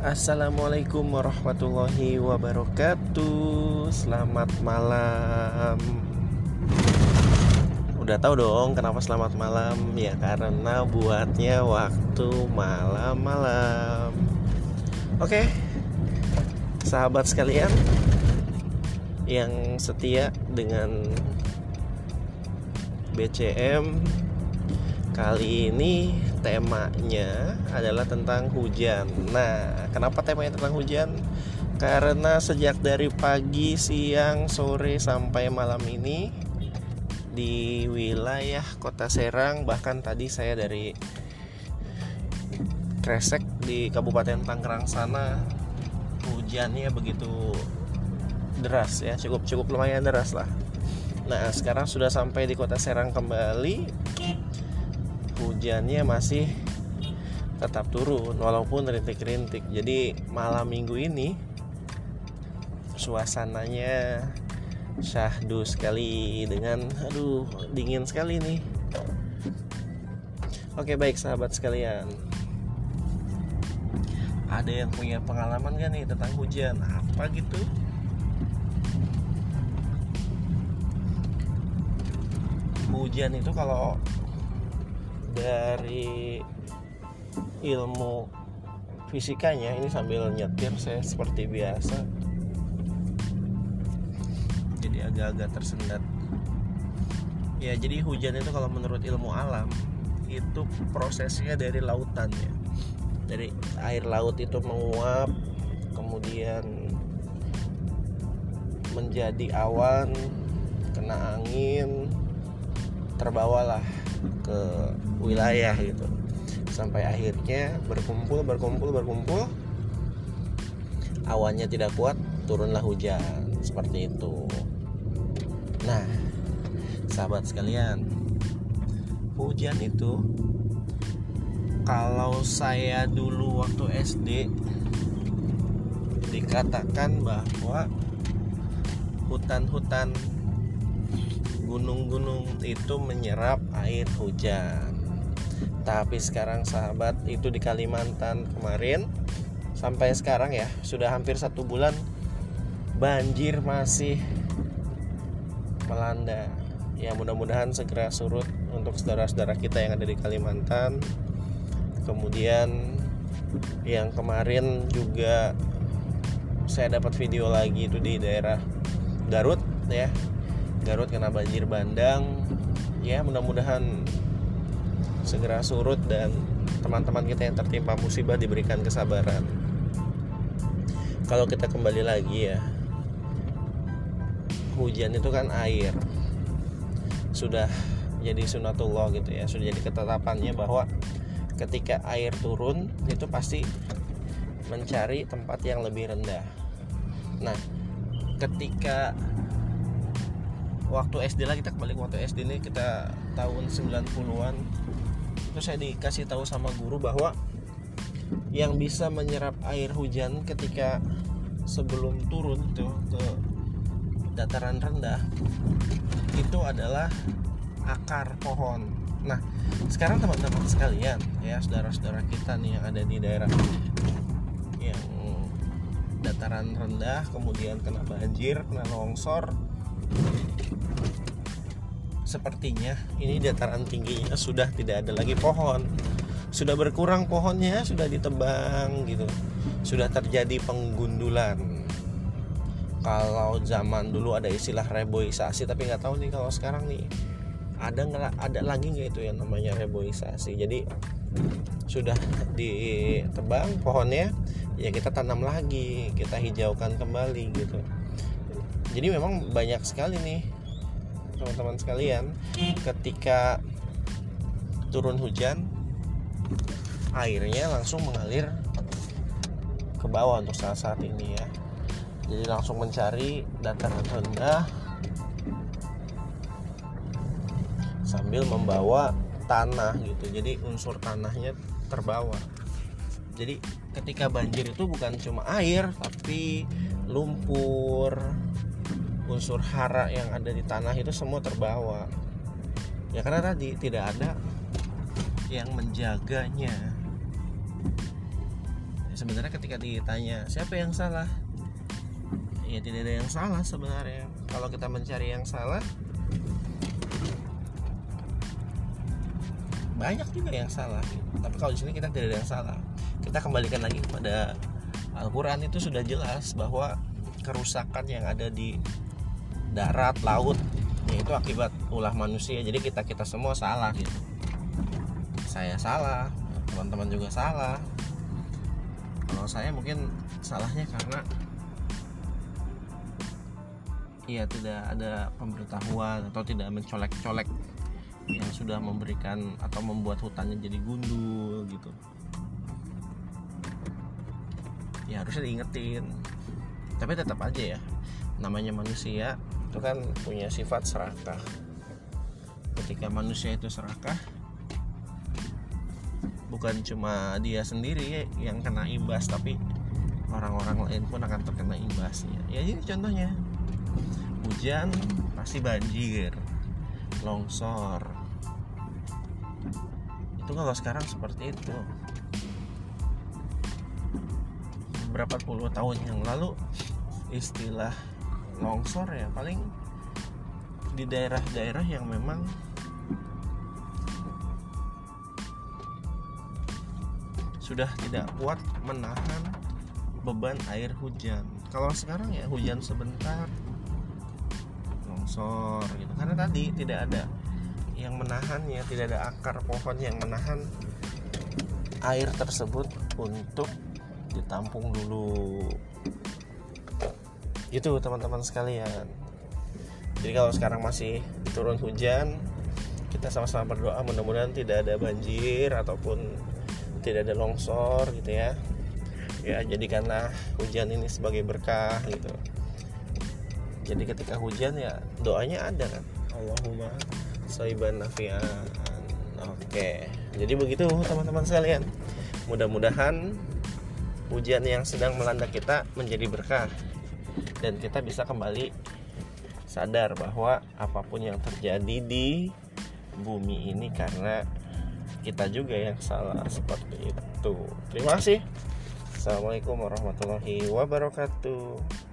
Assalamualaikum warahmatullahi wabarakatuh. Selamat malam. Udah tahu dong kenapa selamat malam? Ya karena buatnya waktu malam-malam. Oke Sahabat sekalian Yang setia dengan BCM Kali ini temanya adalah tentang hujan. Nah, kenapa temanya tentang hujan? Karena sejak dari pagi, siang, sore sampai malam ini di wilayah Kota Serang, bahkan tadi saya dari Kresek di Kabupaten Tangerang sana hujannya begitu deras ya, cukup cukup lumayan deras lah. Nah, sekarang sudah sampai di Kota Serang kembali hujannya masih tetap turun walaupun rintik-rintik. Jadi malam minggu ini suasananya syahdu sekali dengan aduh dingin sekali nih. Oke baik sahabat sekalian. Ada yang punya pengalaman gak nih tentang hujan? Apa gitu? Hujan itu kalau dari ilmu fisikanya ini sambil nyetir saya seperti biasa. Jadi agak-agak tersendat. Ya jadi hujan itu kalau menurut ilmu alam itu prosesnya dari lautan ya. Dari air laut itu menguap kemudian menjadi awan kena angin terbawalah ke wilayah gitu. Sampai akhirnya berkumpul berkumpul berkumpul. Awannya tidak kuat turunlah hujan. Seperti itu. Nah sahabat sekalian hujan itu kalau saya dulu waktu SD dikatakan bahwa hutan-hutan gunung-gunung itu menyerap air hujan. Tapi sekarang sahabat itu di Kalimantan kemarin sampai sekarang ya sudah hampir satu bulan banjir masih melanda. Ya mudah-mudahan segera surut untuk saudara-saudara kita yang ada di Kalimantan. Kemudian yang kemarin juga saya dapat video lagi itu di daerah Garut ya Garut kena banjir bandang. Ya mudah-mudahan segera surut dan teman-teman kita yang tertimpa musibah diberikan kesabaran. Kalau kita kembali lagi ya hujan itu kan air. Sudah jadi sunatullah gitu ya sudah jadi ketetapannya bahwa ketika air turun itu pasti mencari tempat yang lebih rendah. Nah ketika waktu SD lah kita kembali ke waktu SD ini kita tahun 90-an itu saya dikasih tahu sama guru bahwa yang bisa menyerap air hujan ketika sebelum turun tuh ke dataran rendah itu adalah akar pohon. Nah, sekarang teman-teman sekalian ya saudara-saudara kita nih yang ada di daerah yang dataran rendah kemudian kena banjir, kena longsor Sepertinya ini dataran tingginya sudah tidak ada lagi pohon. Sudah berkurang pohonnya, sudah ditebang gitu. Sudah terjadi penggundulan. Kalau zaman dulu ada istilah reboisasi tapi nggak tahu nih kalau sekarang nih ada nggak ada lagi nggak itu yang namanya reboisasi. Jadi sudah ditebang pohonnya ya kita tanam lagi kita hijaukan kembali gitu jadi memang banyak sekali nih teman-teman sekalian ketika turun hujan airnya langsung mengalir ke bawah untuk saat saat ini ya. Jadi langsung mencari dataran rendah sambil membawa tanah gitu. Jadi unsur tanahnya terbawa. Jadi ketika banjir itu bukan cuma air tapi lumpur unsur hara yang ada di tanah itu semua terbawa. Ya karena tadi tidak ada yang menjaganya. Sebenarnya ketika ditanya siapa yang salah? Ya tidak ada yang salah sebenarnya. Kalau kita mencari yang salah banyak juga yang salah. Tapi kalau di sini kita tidak ada yang salah. Kita kembalikan lagi kepada Al-Quran itu sudah jelas bahwa kerusakan yang ada di darat laut. Yaitu akibat ulah manusia. Jadi kita kita semua salah gitu. Saya salah teman-teman juga salah. Kalau saya mungkin salahnya karena ya tidak ada pemberitahuan atau tidak mencolek-colek yang sudah memberikan atau membuat hutannya jadi gundul gitu. Ya harusnya diingetin. Tapi tetap aja ya namanya manusia itu kan punya sifat serakah. Ketika manusia itu serakah bukan cuma dia sendiri yang kena imbas tapi orang-orang lain pun akan terkena imbasnya. Ya ini contohnya. Hujan pasti banjir longsor. Itu kalau sekarang seperti itu. Beberapa puluh tahun yang lalu istilah longsor ya. Paling di daerah-daerah yang memang sudah tidak kuat menahan beban air hujan. Kalau sekarang ya hujan sebentar longsor gitu. Karena tadi tidak ada yang menahannya tidak ada akar pohon yang menahan air tersebut untuk ditampung dulu gitu teman-teman sekalian. Jadi kalau sekarang masih turun hujan kita sama-sama berdoa mudah-mudahan tidak ada banjir ataupun tidak ada longsor gitu ya. Ya jadikanlah hujan ini sebagai berkah gitu. Jadi ketika hujan ya doanya ada kan? Allahumma soiban nafian. Oke jadi begitu teman-teman sekalian. Mudah-mudahan hujan yang sedang melanda kita menjadi berkah dan kita bisa kembali sadar bahwa apa pun yang terjadi di bumi ini karena kita juga yang salah seperti itu. Terima kasih. Assalamualaikum warahmatullahi wabarakatuh.